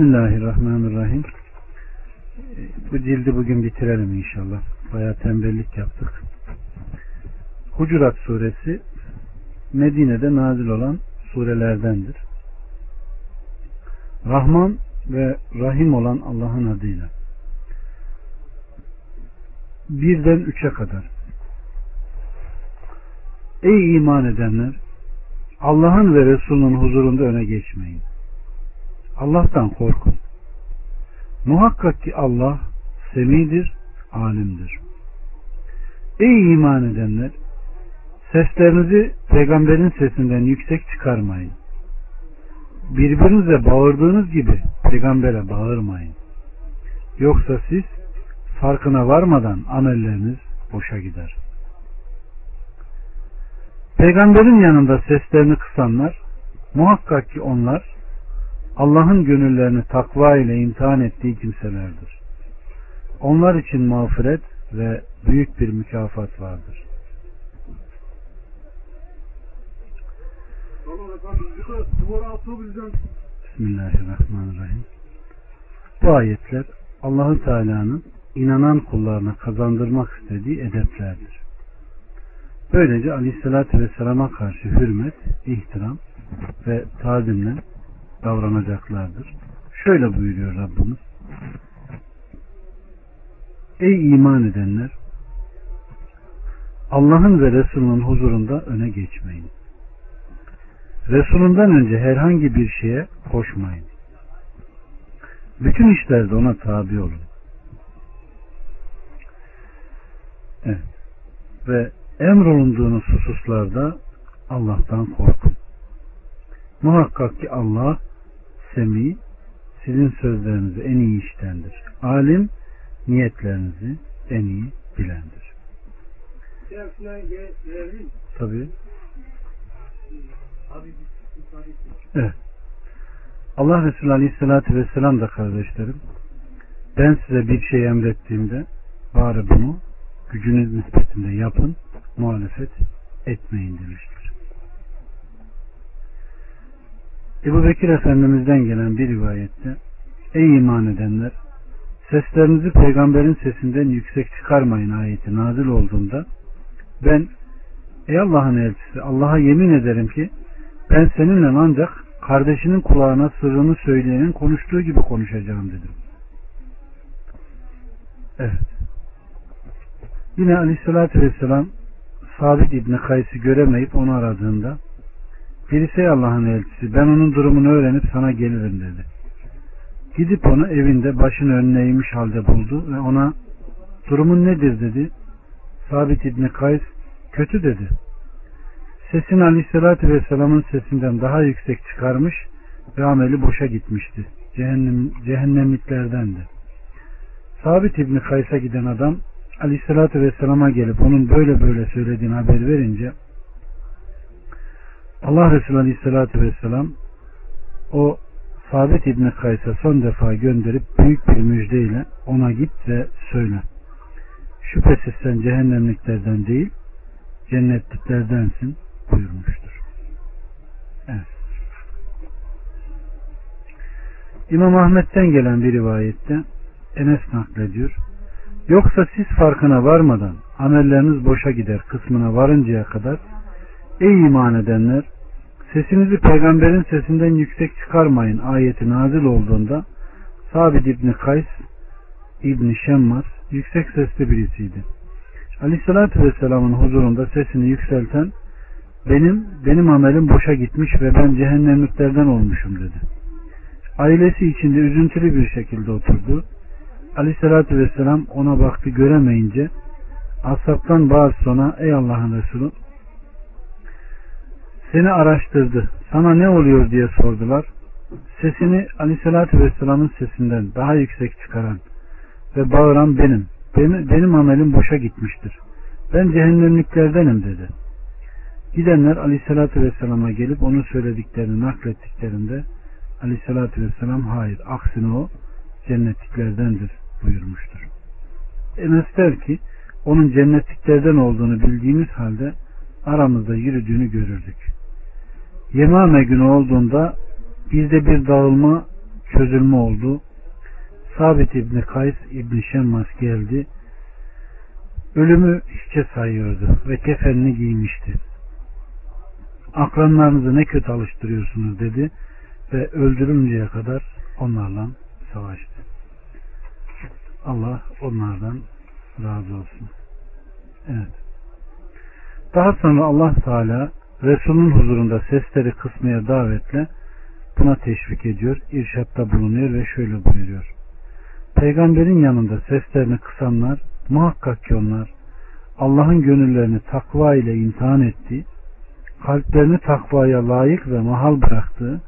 Bismillahirrahmanirrahim. Bu cildi bugün bitirelim inşallah. Bayağı tembellik yaptık. Hucurat suresi Medine'de nazil olan surelerdendir. Rahman ve Rahim olan Allah'ın adıyla. Birden üçe kadar. Ey iman edenler! Allah'ın ve Resulünün huzurunda öne geçmeyin. Allah'tan korkun. Muhakkak ki Allah semidir, alimdir. Ey iman edenler! Seslerinizi peygamberin sesinden yüksek çıkarmayın. Birbirinize bağırdığınız gibi peygambere bağırmayın. Yoksa siz farkına varmadan amelleriniz boşa gider. Peygamberin yanında seslerini kısanlar muhakkak ki onlar Allah'ın gönüllerini takva ile imtihan ettiği kimselerdir. Onlar için mağfiret ve büyük bir mükafat vardır. Bismillahirrahmanirrahim. Bu ayetler Allahu Teala'nın inanan kullarına kazandırmak istediği edeplerdir. Böylece Aleyhisselatü Vesselam'a karşı hürmet, ihtiram ve tazimle davranacaklardır. Şöyle buyuruyor Rabbimiz. Ey iman edenler! Allah'ın ve Resulünün huzurunda öne geçmeyin. Resulünden önce herhangi bir şeye koşmayın. Bütün işlerde ona tabi olun. Evet. Ve emrolunduğunuz hususlarda Allah'tan korkun. Muhakkak ki Allah semi sizin sözlerinizi en iyi iştendir. Alim niyetlerinizi en iyi bilendir. Tabi. Evet. Allah Resulü Aleyhisselatü Vesselam da kardeşlerim ben size bir şey emrettiğimde bari bunu gücünüz nispetinde yapın muhalefet etmeyin demiştir. Ebu Bekir Efendimiz'den gelen bir rivayette Ey iman edenler seslerinizi peygamberin sesinden yüksek çıkarmayın ayeti nazil olduğunda ben ey Allah'ın elçisi Allah'a yemin ederim ki ben seninle ancak kardeşinin kulağına sırrını söyleyenin konuştuğu gibi konuşacağım dedim. Evet. Yine aleyhissalatü vesselam Sabit İbni Kays'ı göremeyip onu aradığında birisi Allah'ın elçisi ben onun durumunu öğrenip sana gelirim dedi. Gidip onu evinde başın önüne eğmiş halde buldu ve ona durumun nedir dedi. Sabit İbni Kays kötü dedi. Sesini Aleyhisselatü Vesselam'ın sesinden daha yüksek çıkarmış ve ameli boşa gitmişti. Cehennem, cehennemliklerdendi. Sabit İbni Kays'a giden adam Aleyhisselatü Vesselam'a gelip onun böyle böyle söylediğini haber verince Allah Resulü Aleyhisselatü Vesselam o Sabit İbni Kays'a son defa gönderip büyük bir müjdeyle ona git ve söyle. Şüphesiz sen cehennemliklerden değil cennetliklerdensin buyurmuştur. Evet. İmam Ahmet'ten gelen bir rivayette Enes naklediyor. Yoksa siz farkına varmadan amelleriniz boşa gider kısmına varıncaya kadar ey iman edenler sesinizi peygamberin sesinden yüksek çıkarmayın ayeti nazil olduğunda Sabit İbni Kays İbni Şemmas yüksek sesli birisiydi. Aleyhissalatü Vesselam'ın huzurunda sesini yükselten benim benim amelim boşa gitmiş ve ben cehennemliklerden olmuşum dedi. Ailesi içinde üzüntülü bir şekilde oturdu. Aleyhissalatü vesselam ona baktı göremeyince asaptan bazı sonra ey Allah'ın Resulü seni araştırdı. Sana ne oluyor diye sordular. Sesini Aleyhisselatü Vesselam'ın sesinden daha yüksek çıkaran ve bağıran benim. Benim, benim amelim boşa gitmiştir. Ben cehennemliklerdenim dedi. Gidenler Aleyhisselatü Vesselam'a gelip onun söylediklerini naklettiklerinde Aleyhisselatü Vesselam hayır aksine o cennetliklerdendir buyurmuştur. Enes der ki onun cennetliklerden olduğunu bildiğimiz halde aramızda yürüdüğünü görürdük. Yemame günü olduğunda bizde bir dağılma çözülme oldu. Sabit İbni Kays İbni Şemmas geldi. Ölümü hiçe sayıyordu ve kefenini giymişti. Akranlarınızı ne kötü alıştırıyorsunuz dedi ve öldürünceye kadar onlarla savaştı. Allah onlardan razı olsun. Evet. Daha sonra Allah Teala Resul'ün huzurunda sesleri kısmaya davetle buna teşvik ediyor, irşatta bulunuyor ve şöyle buyuruyor. Peygamberin yanında seslerini kısanlar muhakkak ki onlar Allah'ın gönüllerini takva ile imtihan ettiği, kalplerini takvaya layık ve mahal bıraktığı,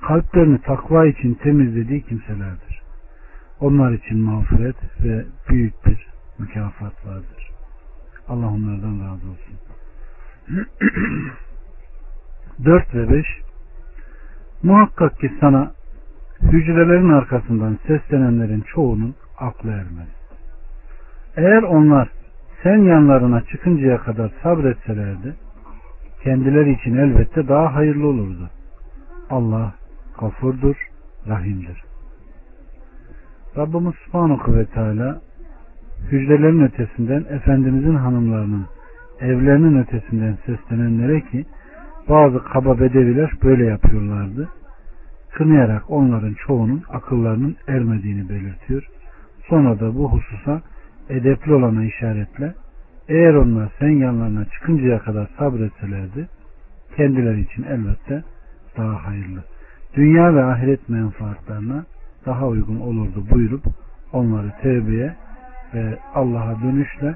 kalplerini takva için temizlediği kimselerdir. Onlar için mağfiret ve büyük bir mükafat vardır. Allah onlardan razı olsun. 4 ve 5 Muhakkak ki sana hücrelerin arkasından seslenenlerin çoğunun aklı ermez. Eğer onlar sen yanlarına çıkıncaya kadar sabretselerdi kendileri için elbette daha hayırlı olurdu. Allah gafurdur, rahimdir. Rabbimiz Subhanahu ve Teala hücrelerin ötesinden Efendimizin hanımlarının evlerinin ötesinden seslenenlere ki bazı kaba bedeviler böyle yapıyorlardı. Kınayarak onların çoğunun akıllarının ermediğini belirtiyor. Sonra da bu hususa edepli olana işaretle eğer onlar sen yanlarına çıkıncaya kadar sabretselerdi kendileri için elbette daha hayırlı. Dünya ve ahiret menfaatlarına daha uygun olurdu buyurup onları tevbeye ve Allah'a dönüşle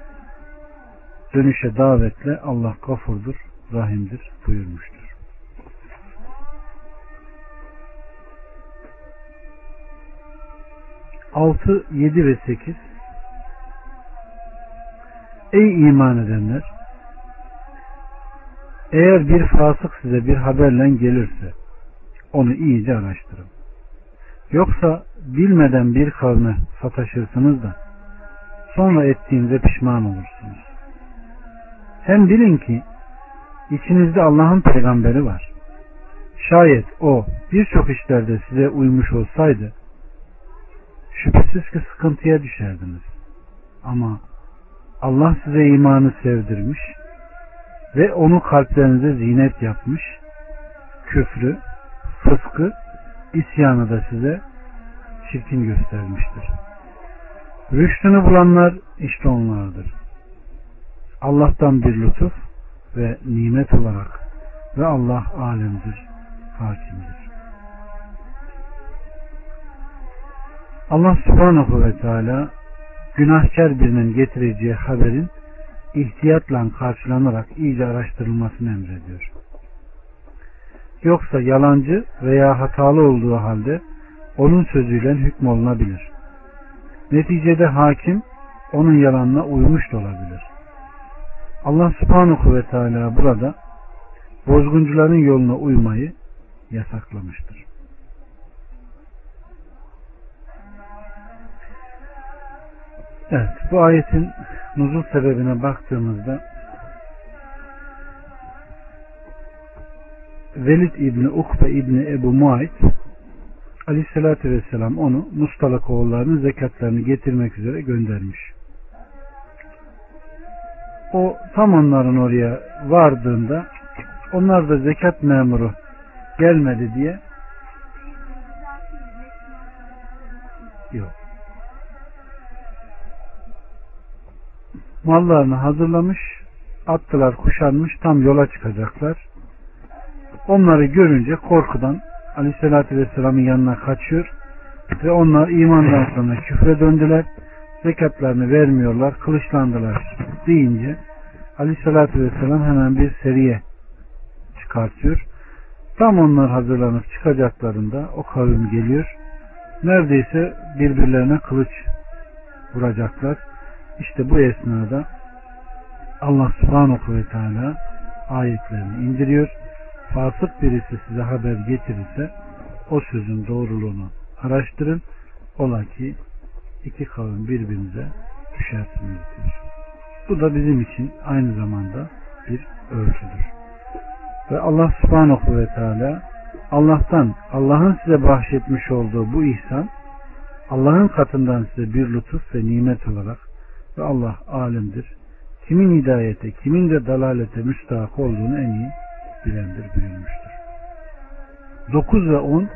dönüşe davetle Allah gafurdur, rahimdir buyurmuştur. Altı, yedi ve sekiz Ey iman edenler! Eğer bir fasık size bir haberle gelirse onu iyice araştırın. Yoksa bilmeden bir kavme sataşırsınız da sonra ettiğinize pişman olursunuz. Hem bilin ki içinizde Allah'ın peygamberi var. Şayet o birçok işlerde size uymuş olsaydı şüphesiz ki sıkıntıya düşerdiniz. Ama Allah size imanı sevdirmiş ve onu kalplerinize zinet yapmış, küfrü, fıskı, isyanı da size çirkin göstermiştir. Rüştünü bulanlar işte onlardır. Allah'tan bir lütuf ve nimet olarak ve Allah alemdir, hakimdir. Allah subhanahu ve teala günahkar birinin getireceği haberin ihtiyatla karşılanarak iyice araştırılmasını emrediyor. Yoksa yalancı veya hatalı olduğu halde onun sözüyle hükmolunabilir. Neticede hakim onun yalanına uymuş da olabilir. Allah subhanahu ve teala burada bozguncuların yoluna uymayı yasaklamıştır. Evet, bu ayetin nuzul sebebine baktığımızda Velid İbni Ukbe İbni Ebu Muayt Aleyhisselatü Vesselam onu Mustalak oğullarının zekatlarını getirmek üzere göndermiş. O tam onların oraya vardığında onlar da zekat memuru gelmedi diye yok. Mallarını hazırlamış, attılar kuşanmış, tam yola çıkacaklar. Onları görünce korkudan Aleyhisselatü Vesselam'ın yanına kaçıyor ve onlar imandan sonra küfre döndüler. Zekatlarını vermiyorlar, kılıçlandılar deyince Aleyhisselatü Vesselam hemen bir seriye çıkartıyor. Tam onlar hazırlanıp çıkacaklarında o kavim geliyor. Neredeyse birbirlerine kılıç vuracaklar. İşte bu esnada Allah subhanahu ve teala ayetlerini indiriyor fasık birisi size haber getirirse o sözün doğruluğunu araştırın. Ola ki iki kavim birbirinize düşersiniz diyor. Bu da bizim için aynı zamanda bir ölçüdür. Ve Allah subhanahu ve teala Allah'tan, Allah'ın size bahşetmiş olduğu bu ihsan, Allah'ın katından size bir lütuf ve nimet olarak ve Allah alimdir. Kimin hidayete, kimin de dalalete müstahak olduğunu en iyi bilendir buyurmuştur. 9 ve 10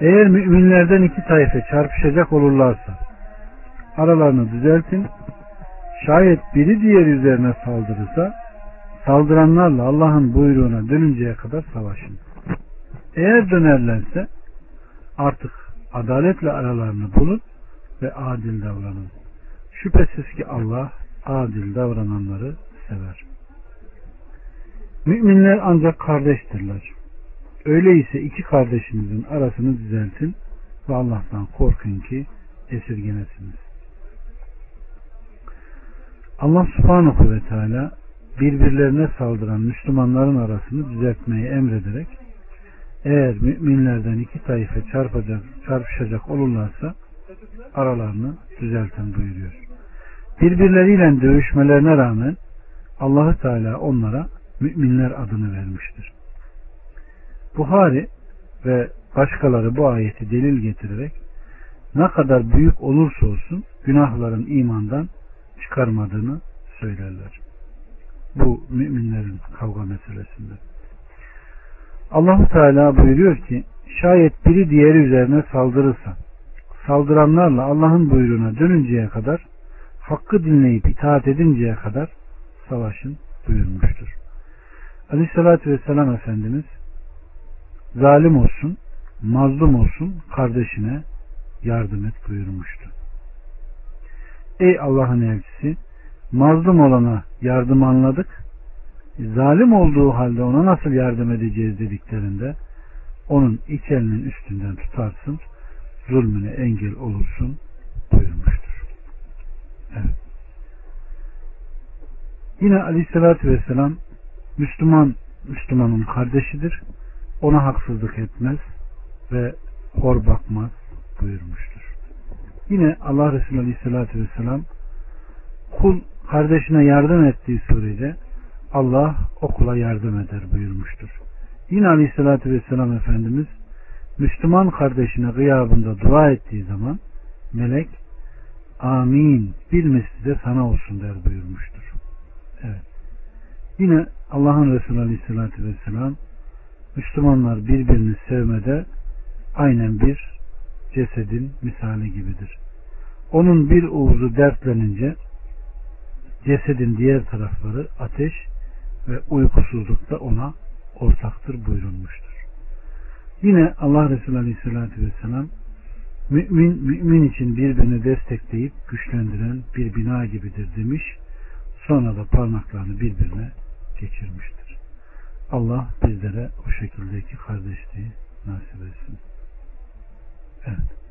Eğer müminlerden iki tayfe çarpışacak olurlarsa aralarını düzeltin. Şayet biri diğer üzerine saldırırsa saldıranlarla Allah'ın buyruğuna dönünceye kadar savaşın. Eğer dönerlerse artık adaletle aralarını bulun ve adil davranın. Şüphesiz ki Allah adil davrananları sever. Müminler ancak kardeştirler. Öyleyse iki kardeşinizin arasını düzeltin ve Allah'tan korkun ki esirgenesiniz. Allah subhanahu ve teala birbirlerine saldıran Müslümanların arasını düzeltmeyi emrederek eğer müminlerden iki taife çarpacak, çarpışacak olurlarsa aralarını düzeltin buyuruyor. Birbirleriyle dövüşmelerine rağmen Allahü Teala onlara müminler adını vermiştir. Buhari ve başkaları bu ayeti delil getirerek ne kadar büyük olursa olsun günahların imandan çıkarmadığını söylerler. Bu müminlerin kavga meselesinde. Allahu Teala buyuruyor ki şayet biri diğeri üzerine saldırırsa saldıranlarla Allah'ın buyruğuna dönünceye kadar hakkı dinleyip itaat edinceye kadar savaşın buyurmuştur. Aleyhissalatü Vesselam Efendimiz zalim olsun, mazlum olsun kardeşine yardım et buyurmuştu. Ey Allah'ın elçisi mazlum olana yardım anladık zalim olduğu halde ona nasıl yardım edeceğiz dediklerinde onun iki elinin üstünden tutarsın zulmüne engel olursun buyurmuştur. Evet. Yine aleyhissalatü vesselam Müslüman Müslümanın kardeşidir. Ona haksızlık etmez ve hor bakmaz buyurmuştur. Yine Allah Resulü Aleyhisselatü Vesselam kul kardeşine yardım ettiği sürece Allah okula yardım eder buyurmuştur. Yine Aleyhisselatü Vesselam Efendimiz Müslüman kardeşine gıyabında dua ettiği zaman melek amin bir misli de sana olsun der buyurmuştur. Evet. Yine Allah'ın Resulü Aleyhisselatü Vesselam Müslümanlar birbirini sevmede aynen bir cesedin misali gibidir. Onun bir uğuzu dertlenince cesedin diğer tarafları ateş ve uykusuzluk da ona ortaktır buyurulmuştur. Yine Allah Resulü Aleyhisselatü Vesselam mümin, mümin için birbirini destekleyip güçlendiren bir bina gibidir demiş. Sonra da parmaklarını birbirine geçirmiştir. Allah bizlere o şekildeki kardeşliği nasip etsin. Evet.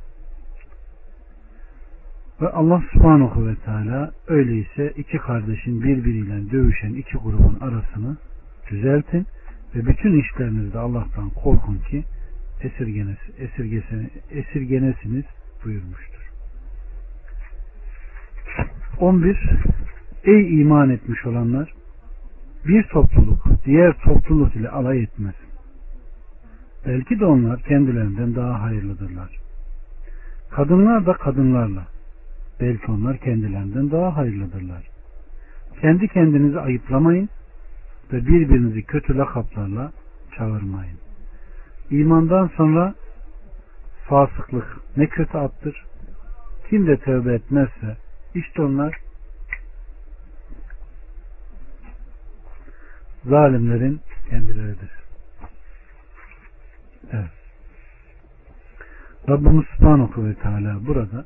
Ve Allah subhanahu ve teala öyleyse iki kardeşin birbiriyle dövüşen iki grubun arasını düzeltin ve bütün işlerinizde Allah'tan korkun ki esirgenesi, esirgesini, esirgenesiniz buyurmuştur. 11. Ey iman etmiş olanlar! Bir topluluk diğer topluluk ile alay etmez. Belki de onlar kendilerinden daha hayırlıdırlar. Kadınlar da kadınlarla, Belki onlar kendilerinden daha hayırlıdırlar. Kendi kendinizi ayıplamayın ve birbirinizi kötü lakaplarla çağırmayın. İmandan sonra fasıklık ne kötü attır. Kim de tövbe etmezse işte onlar zalimlerin kendileridir. Evet. Rabbimiz Subhanahu ve Teala burada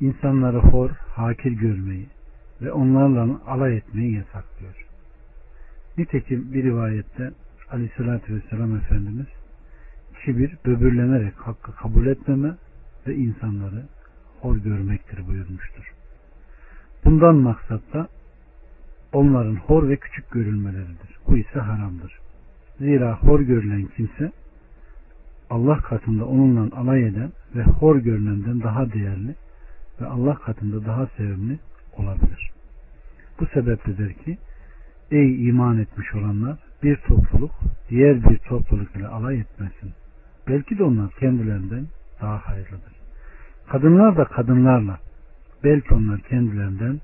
insanları hor, hakir görmeyi ve onlarla alay etmeyi yasaklıyor. Nitekim bir rivayette aleyhissalatü vesselam Efendimiz kibir böbürlenerek hakkı kabul etmeme ve insanları hor görmektir buyurmuştur. Bundan maksat da onların hor ve küçük görülmeleridir. Bu ise haramdır. Zira hor görülen kimse Allah katında onunla alay eden ve hor görünenden daha değerli ve Allah katında daha sevimli olabilir. Bu sebepledir ki ey iman etmiş olanlar bir topluluk diğer bir topluluk ile alay etmesin. Belki de onlar kendilerinden daha hayırlıdır. Kadınlar da kadınlarla belki onlar kendilerinden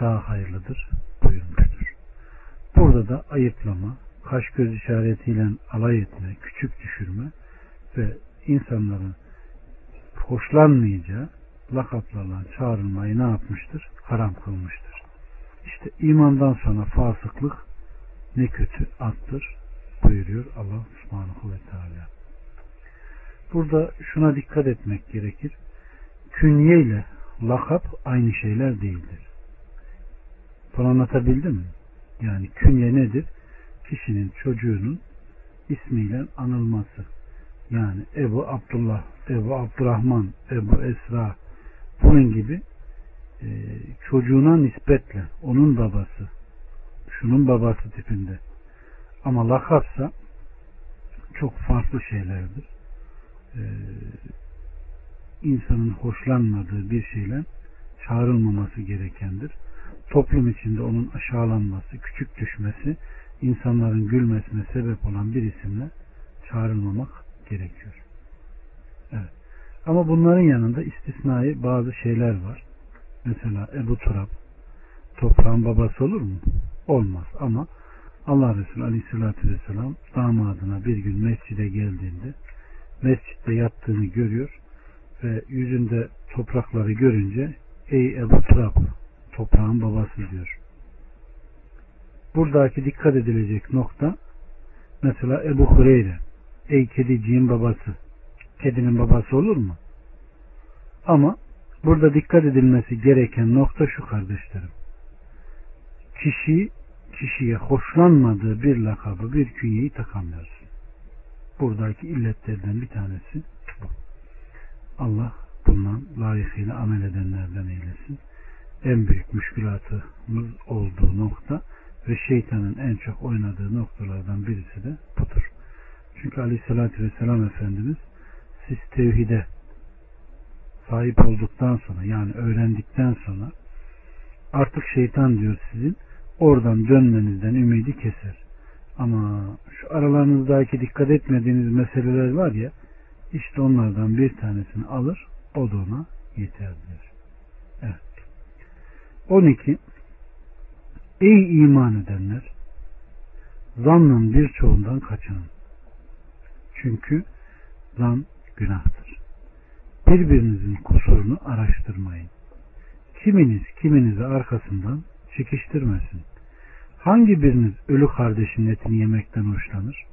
daha hayırlıdır. Burada da ayıplama, kaş göz işaretiyle alay etme, küçük düşürme ve insanların hoşlanmayacağı lakaplarla çağrılmayı ne yapmıştır? Haram kılmıştır. İşte imandan sonra fasıklık ne kötü attır buyuruyor Allah subhanahu ve teala. Burada şuna dikkat etmek gerekir. Künye ile lakap aynı şeyler değildir. Bunu anlatabildim mi? Yani künye nedir? Kişinin çocuğunun ismiyle anılması. Yani Ebu Abdullah, Ebu Abdurrahman, Ebu Esra bunun gibi e, çocuğuna nispetle onun babası, şunun babası tipinde. Ama lakapsa çok farklı şeylerdir. Ee, insanın hoşlanmadığı bir şeyle çağrılmaması gerekendir. Toplum içinde onun aşağılanması, küçük düşmesi, insanların gülmesine sebep olan bir isimle çağrılmamak gerekiyor. Evet. Ama bunların yanında istisnai bazı şeyler var. Mesela Ebu Turab toprağın babası olur mu? Olmaz ama Allah Resulü Aleyhisselatü Vesselam damadına bir gün mescide geldiğinde mescitte yattığını görüyor ve yüzünde toprakları görünce ey Ebu Turab toprağın babası diyor. Buradaki dikkat edilecek nokta mesela Ebu Hureyre ey kediciğin babası kedinin babası olur mu? Ama burada dikkat edilmesi gereken nokta şu kardeşlerim. Kişi kişiye hoşlanmadığı bir lakabı, bir künyeyi takamıyorsun. Buradaki illetlerden bir tanesi bu. Allah bundan layıkıyla amel edenlerden eylesin. En büyük müşkülatımız olduğu nokta ve şeytanın en çok oynadığı noktalardan birisi de budur. Çünkü aleyhissalatü vesselam Efendimiz siz tevhide sahip olduktan sonra yani öğrendikten sonra artık şeytan diyor sizin oradan dönmenizden ümidi keser. Ama şu aralarınızdaki dikkat etmediğiniz meseleler var ya işte onlardan bir tanesini alır o da ona yeter. Evet. 12 Ey iman edenler zannın birçoğundan kaçının. Çünkü zan günahtır. Birbirinizin kusurunu araştırmayın. Kiminiz kiminizi arkasından çekiştirmesin. Hangi biriniz ölü kardeşin etini yemekten hoşlanır?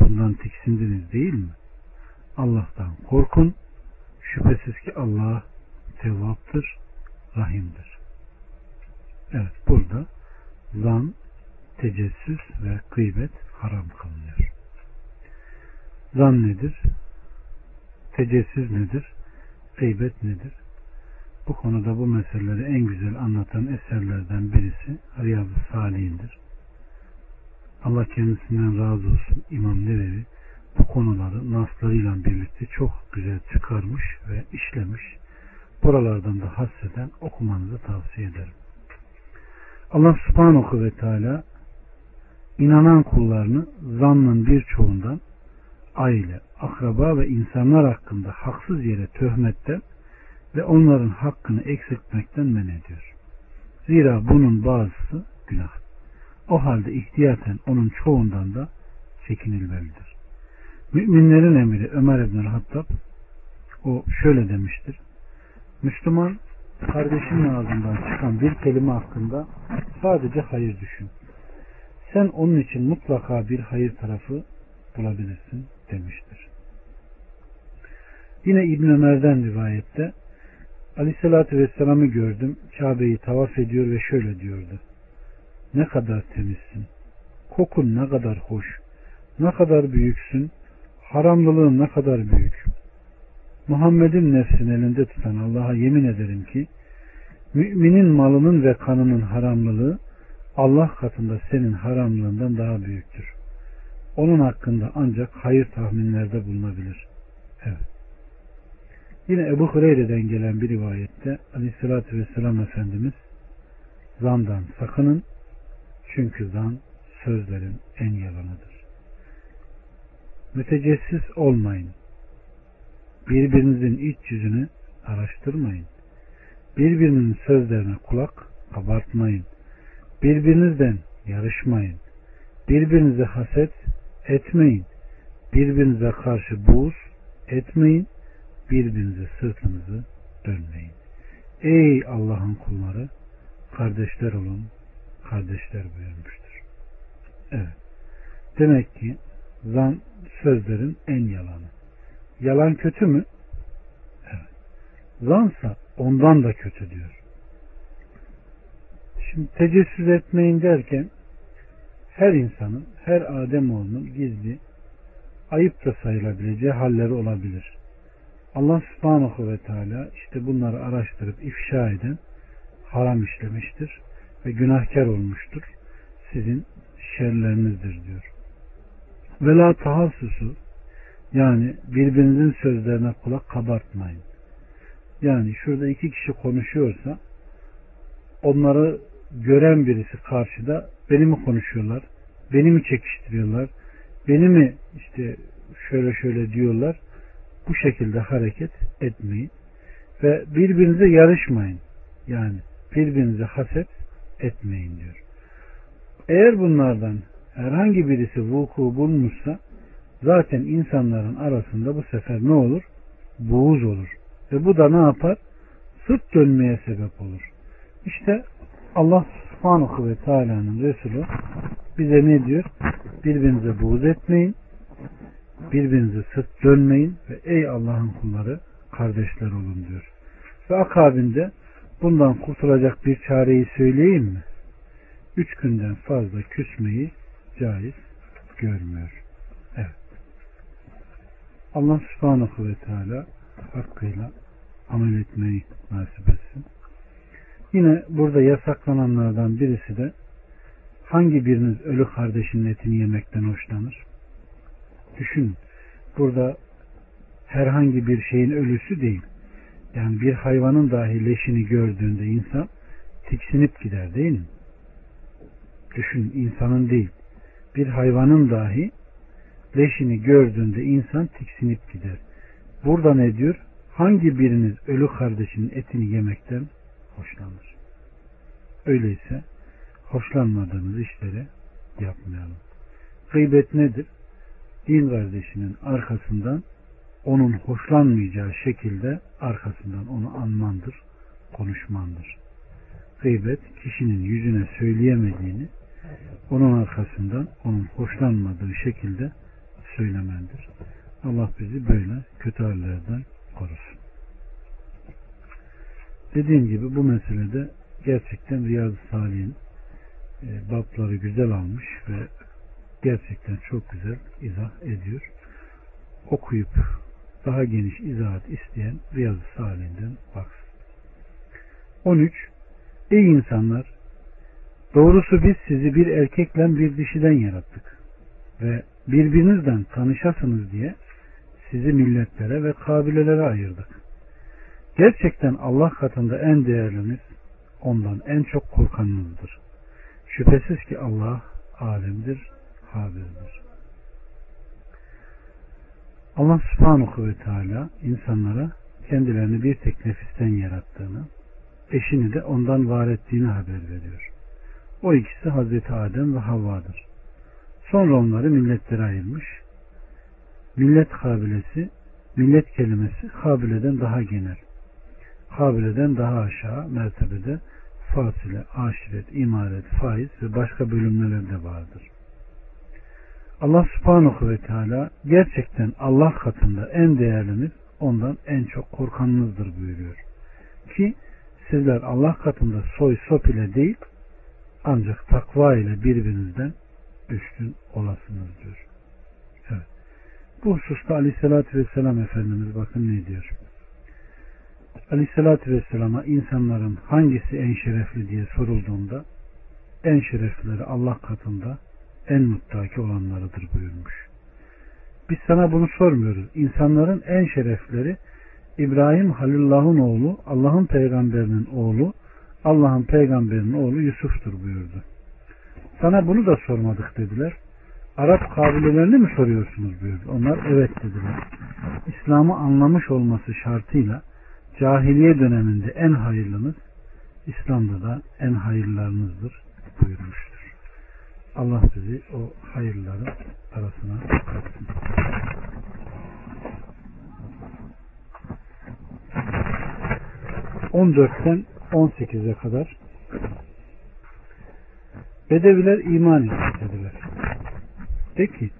Bundan tiksindiniz değil mi? Allah'tan korkun. Şüphesiz ki Allah tevvaptır, rahimdir. Evet burada zan, tecessüs ve gıybet haram kılınıyor. Zan nedir? Tecessüs nedir? Gıybet nedir? Bu konuda bu meseleleri en güzel anlatan eserlerden birisi Riyaz-ı Salih'indir. Allah kendisinden razı olsun İmam Nevevi bu konuları naslarıyla birlikte çok güzel çıkarmış ve işlemiş. Buralardan da hasseden okumanızı tavsiye ederim. Allah subhanahu ve teala inanan kullarını zannın birçoğundan aile, akraba ve insanlar hakkında haksız yere töhmetten ve onların hakkını eksiltmekten men ediyor. Zira bunun bazısı günah. O halde ihtiyaten onun çoğundan da çekinilmelidir. Müminlerin emiri Ömer İbn Hattab o şöyle demiştir. Müslüman kardeşinin ağzından çıkan bir kelime hakkında sadece hayır düşün. Sen onun için mutlaka bir hayır tarafı bulabilirsin demiştir. Yine İbn Ömer'den rivayette Aleyhissalatü Vesselam'ı gördüm. Kabe'yi tavaf ediyor ve şöyle diyordu. Ne kadar temizsin. Kokun ne kadar hoş. Ne kadar büyüksün. Haramlılığın ne kadar büyük. Muhammed'in nefsini elinde tutan Allah'a yemin ederim ki müminin malının ve kanının haramlılığı Allah katında senin haramlığından daha büyüktür. Onun hakkında ancak hayır tahminlerde bulunabilir. Evet. Yine Ebu Hureyre'den gelen bir rivayette Aleyhisselatü Vesselam Efendimiz zandan sakının çünkü zan sözlerin en yalanıdır. Mütecessis olmayın. Birbirinizin iç yüzünü araştırmayın. Birbirinin sözlerine kulak kabartmayın. Birbirinizden yarışmayın. Birbirinize haset etmeyin. Birbirinize karşı buğz etmeyin. Birbirinize sırtınızı dönmeyin. Ey Allah'ın kulları kardeşler olun, kardeşler buyurmuştur. Evet. Demek ki zan sözlerin en yalanı. Yalan kötü mü? Evet. Zansa ondan da kötü diyor. Şimdi tecessüs etmeyin derken her insanın, her Ademoğlunun gizli, ayıp da sayılabileceği halleri olabilir. Allah subhanahu ve teala işte bunları araştırıp ifşa eden haram işlemiştir ve günahkar olmuştur. Sizin şerlerinizdir diyor. Vela tahassusu yani birbirinizin sözlerine kulak kabartmayın. Yani şurada iki kişi konuşuyorsa onları gören birisi karşıda beni mi konuşuyorlar? Beni mi çekiştiriyorlar? Beni mi işte şöyle şöyle diyorlar? Bu şekilde hareket etmeyin. Ve birbirinize yarışmayın. Yani birbirinize haset etmeyin diyor. Eğer bunlardan herhangi birisi vuku bulmuşsa zaten insanların arasında bu sefer ne olur? Buğuz olur. Ve bu da ne yapar? Sırt dönmeye sebep olur. İşte Allah subhanahu ve teala'nın Resulü bize ne diyor? Birbirinize buğz etmeyin. Birbirinize sırt dönmeyin ve ey Allah'ın kulları kardeşler olun diyor. Ve akabinde bundan kurtulacak bir çareyi söyleyeyim mi? Üç günden fazla küsmeyi caiz görmüyor. Allah subhanahu ve teala hakkıyla amel etmeyi nasip etsin. Yine burada yasaklananlardan birisi de hangi biriniz ölü kardeşinin etini yemekten hoşlanır? Düşün. Burada herhangi bir şeyin ölüsü değil. Yani bir hayvanın dahi leşini gördüğünde insan tiksinip gider değil mi? Düşün insanın değil. Bir hayvanın dahi leşini gördüğünde insan tiksinip gider. Burada ne diyor? Hangi biriniz ölü kardeşinin etini yemekten hoşlanır? Öyleyse hoşlanmadığımız işleri yapmayalım. Gıybet nedir? Din kardeşinin arkasından onun hoşlanmayacağı şekilde arkasından onu anmandır, konuşmandır. Gıybet kişinin yüzüne söyleyemediğini onun arkasından onun hoşlanmadığı şekilde söylemendir. Allah bizi böyle kötü hallerden korusun. Dediğim gibi bu meselede gerçekten Riyaz-ı Salih'in e, babları güzel almış ve gerçekten çok güzel izah ediyor. Okuyup daha geniş izahat isteyen Riyaz-ı Salih'inden baksın. 13. Ey insanlar! Doğrusu biz sizi bir erkekle bir dişiden yarattık ve birbirinizden tanışasınız diye sizi milletlere ve kabilelere ayırdık. Gerçekten Allah katında en değerliniz, ondan en çok korkanınızdır. Şüphesiz ki Allah alimdir, habirdir. Allah subhanahu ve teala insanlara kendilerini bir tek nefisten yarattığını, eşini de ondan var ettiğini haber veriyor. O ikisi Hazreti Adem ve Havva'dır. Sonra onları milletlere ayırmış. Millet kabilesi, millet kelimesi kabileden daha genel. Kabileden daha aşağı mertebede fasile, aşiret, imaret, faiz ve başka bölümler de vardır. Allah subhanahu ve teala gerçekten Allah katında en değerliniz ondan en çok korkanınızdır buyuruyor. Ki sizler Allah katında soy sop ile değil ancak takva ile birbirinizden üstün olasınız diyor. Evet. Bu hususta aleyhissalatü vesselam Efendimiz bakın ne diyor. Aleyhissalatü vesselama insanların hangisi en şerefli diye sorulduğunda en şereflileri Allah katında en muttaki olanlarıdır buyurmuş. Biz sana bunu sormuyoruz. İnsanların en şerefleri İbrahim Halilullah'ın oğlu, Allah'ın peygamberinin oğlu, Allah'ın peygamberinin oğlu Yusuf'tur buyurdu. Sana bunu da sormadık dediler. Arap kabilelerini mi soruyorsunuz buyurdu. Onlar evet dediler. İslam'ı anlamış olması şartıyla cahiliye döneminde en hayırlınız, İslam'da da en hayırlarınızdır buyurmuştur. Allah bizi o hayırların arasına katsın. 14'ten 18'e kadar Bedeviler iman ettik. De ki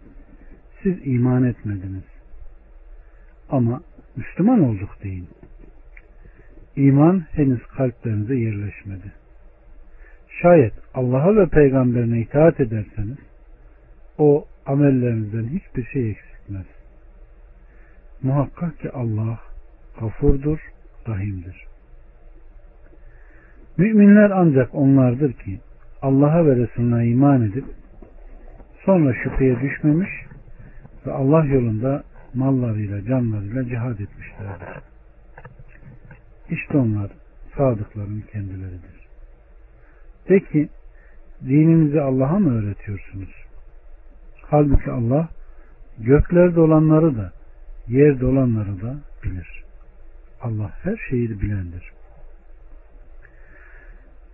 siz iman etmediniz. Ama Müslüman olduk deyin. İman henüz kalplerinize yerleşmedi. Şayet Allah'a ve peygamberine itaat ederseniz o amellerinizden hiçbir şey eksiltmez. Muhakkak ki Allah gafurdur, rahimdir. Müminler ancak onlardır ki Allah'a ve Resulüne iman edip sonra şüpheye düşmemiş ve Allah yolunda mallarıyla canlarıyla cihad etmişlerdir. İşte onlar sadıkların kendileridir. De ki dininizi Allah'a mı öğretiyorsunuz? Halbuki Allah göklerde olanları da yerde olanları da bilir. Allah her şeyi bilendir.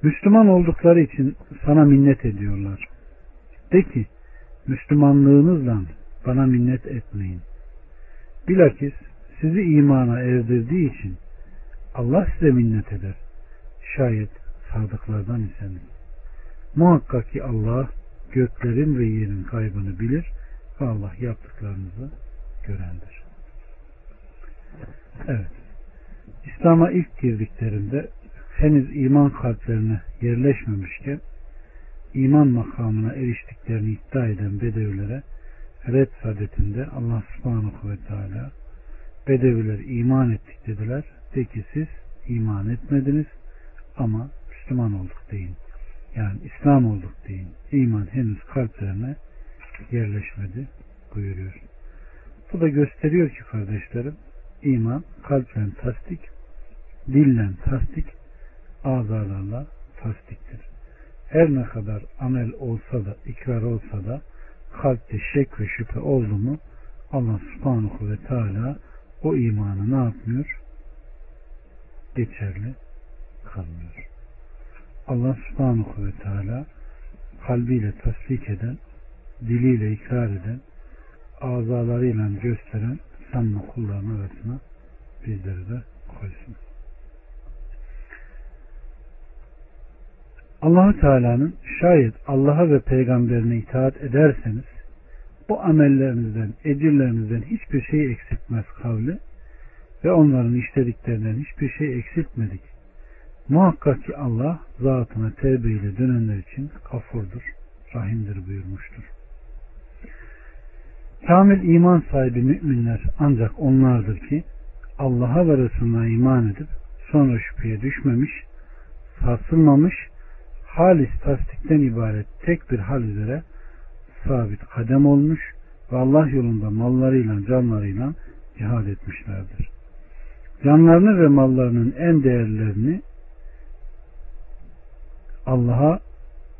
Müslüman oldukları için sana minnet ediyorlar. De ki Müslümanlığınızla bana minnet etmeyin. Bilakis sizi imana erdirdiği için Allah size minnet eder. Şayet sadıklardan iseniz. Muhakkak ki Allah göklerin ve yerin kaybını bilir ve Allah yaptıklarınızı görendir. Evet. İslam'a ilk girdiklerinde henüz iman kalplerine yerleşmemişken iman makamına eriştiklerini iddia eden Bedevilere red sadetinde Allah subhanahu ve teala Bedeviler iman ettik dediler. De siz iman etmediniz ama Müslüman olduk deyin. Yani İslam olduk deyin. İman henüz kalplerine yerleşmedi buyuruyor. Bu da gösteriyor ki kardeşlerim iman kalple tasdik, dille tasdik, azalarla tasdiktir. Her ne kadar amel olsa da, ikrar olsa da kalpte şek ve şüphe oldu mu Allah subhanahu ve teala o imanı ne yapmıyor? Geçerli kalmıyor. Allah subhanahu ve teala kalbiyle tasdik eden, diliyle ikrar eden, azalarıyla gösteren sanma kullarının arasına bizleri de koysun. Allahu Teala'nın şayet Allah'a ve peygamberine itaat ederseniz bu amellerinizden, ecirlerinizden hiçbir şey eksiltmez kavli ve onların işlediklerinden hiçbir şey eksiltmedik. Muhakkak ki Allah zatına tevbe ile dönenler için kafurdur, rahimdir buyurmuştur. Kamil iman sahibi müminler ancak onlardır ki Allah'a ve Resulüne iman edip sonra şüpheye düşmemiş, sarsılmamış halis tasdikten ibaret tek bir hal üzere sabit kadem olmuş ve Allah yolunda mallarıyla canlarıyla cihad etmişlerdir. Canlarını ve mallarının en değerlerini Allah'a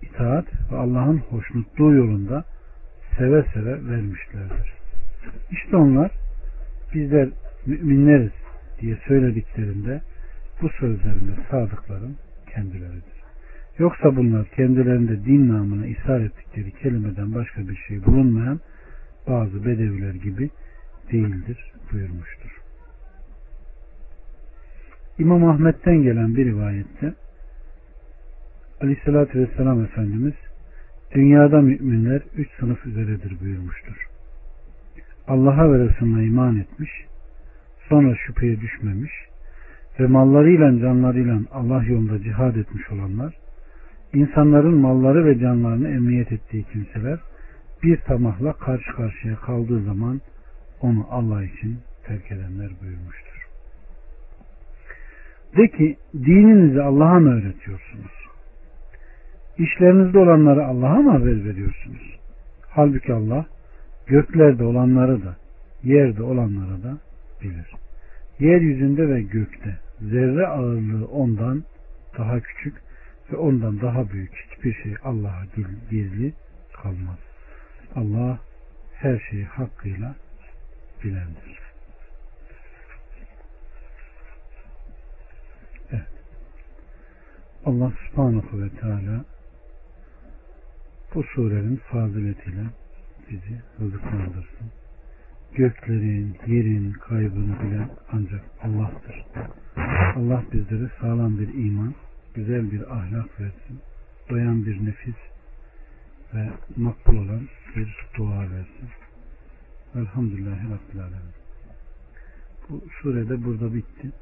itaat ve Allah'ın hoşnutluğu yolunda seve seve vermişlerdir. İşte onlar bizler müminleriz diye söylediklerinde bu sözlerinde sadıkların kendileridir. Yoksa bunlar kendilerinde din namına ishar ettikleri kelimeden başka bir şey bulunmayan bazı bedeviler gibi değildir buyurmuştur. İmam Ahmet'ten gelen bir rivayette Aleyhisselatü Vesselam Efendimiz dünyada müminler üç sınıf üzeredir buyurmuştur. Allah'a ve Resulüne iman etmiş, sonra şüpheye düşmemiş ve mallarıyla canlarıyla Allah yolunda cihad etmiş olanlar insanların malları ve canlarını emniyet ettiği kimseler bir tamahla karşı karşıya kaldığı zaman onu Allah için terk edenler buyurmuştur. De ki dininizi Allah'a mı öğretiyorsunuz? İşlerinizde olanları Allah'a mı haber veriyorsunuz? Halbuki Allah göklerde olanları da yerde olanları da bilir. Yeryüzünde ve gökte zerre ağırlığı ondan daha küçük Ve ondan daha büyük hiçbir şey Allah'a gizli kalmaz. Allah her şeyi hakkıyla bilendir. Evet. Allah subhanahu ve teala bu surenin faziletiyle bizi rızıklandırsın. Göklerin, yerin kaybını bilen ancak Allah'tır. Allah bizlere sağlam bir iman, güzel bir ahlak versin. Doyan bir nefis ve makbul olan bir dua versin. Elhamdülillahi Rabbil Alemin. Bu surede burada bitti.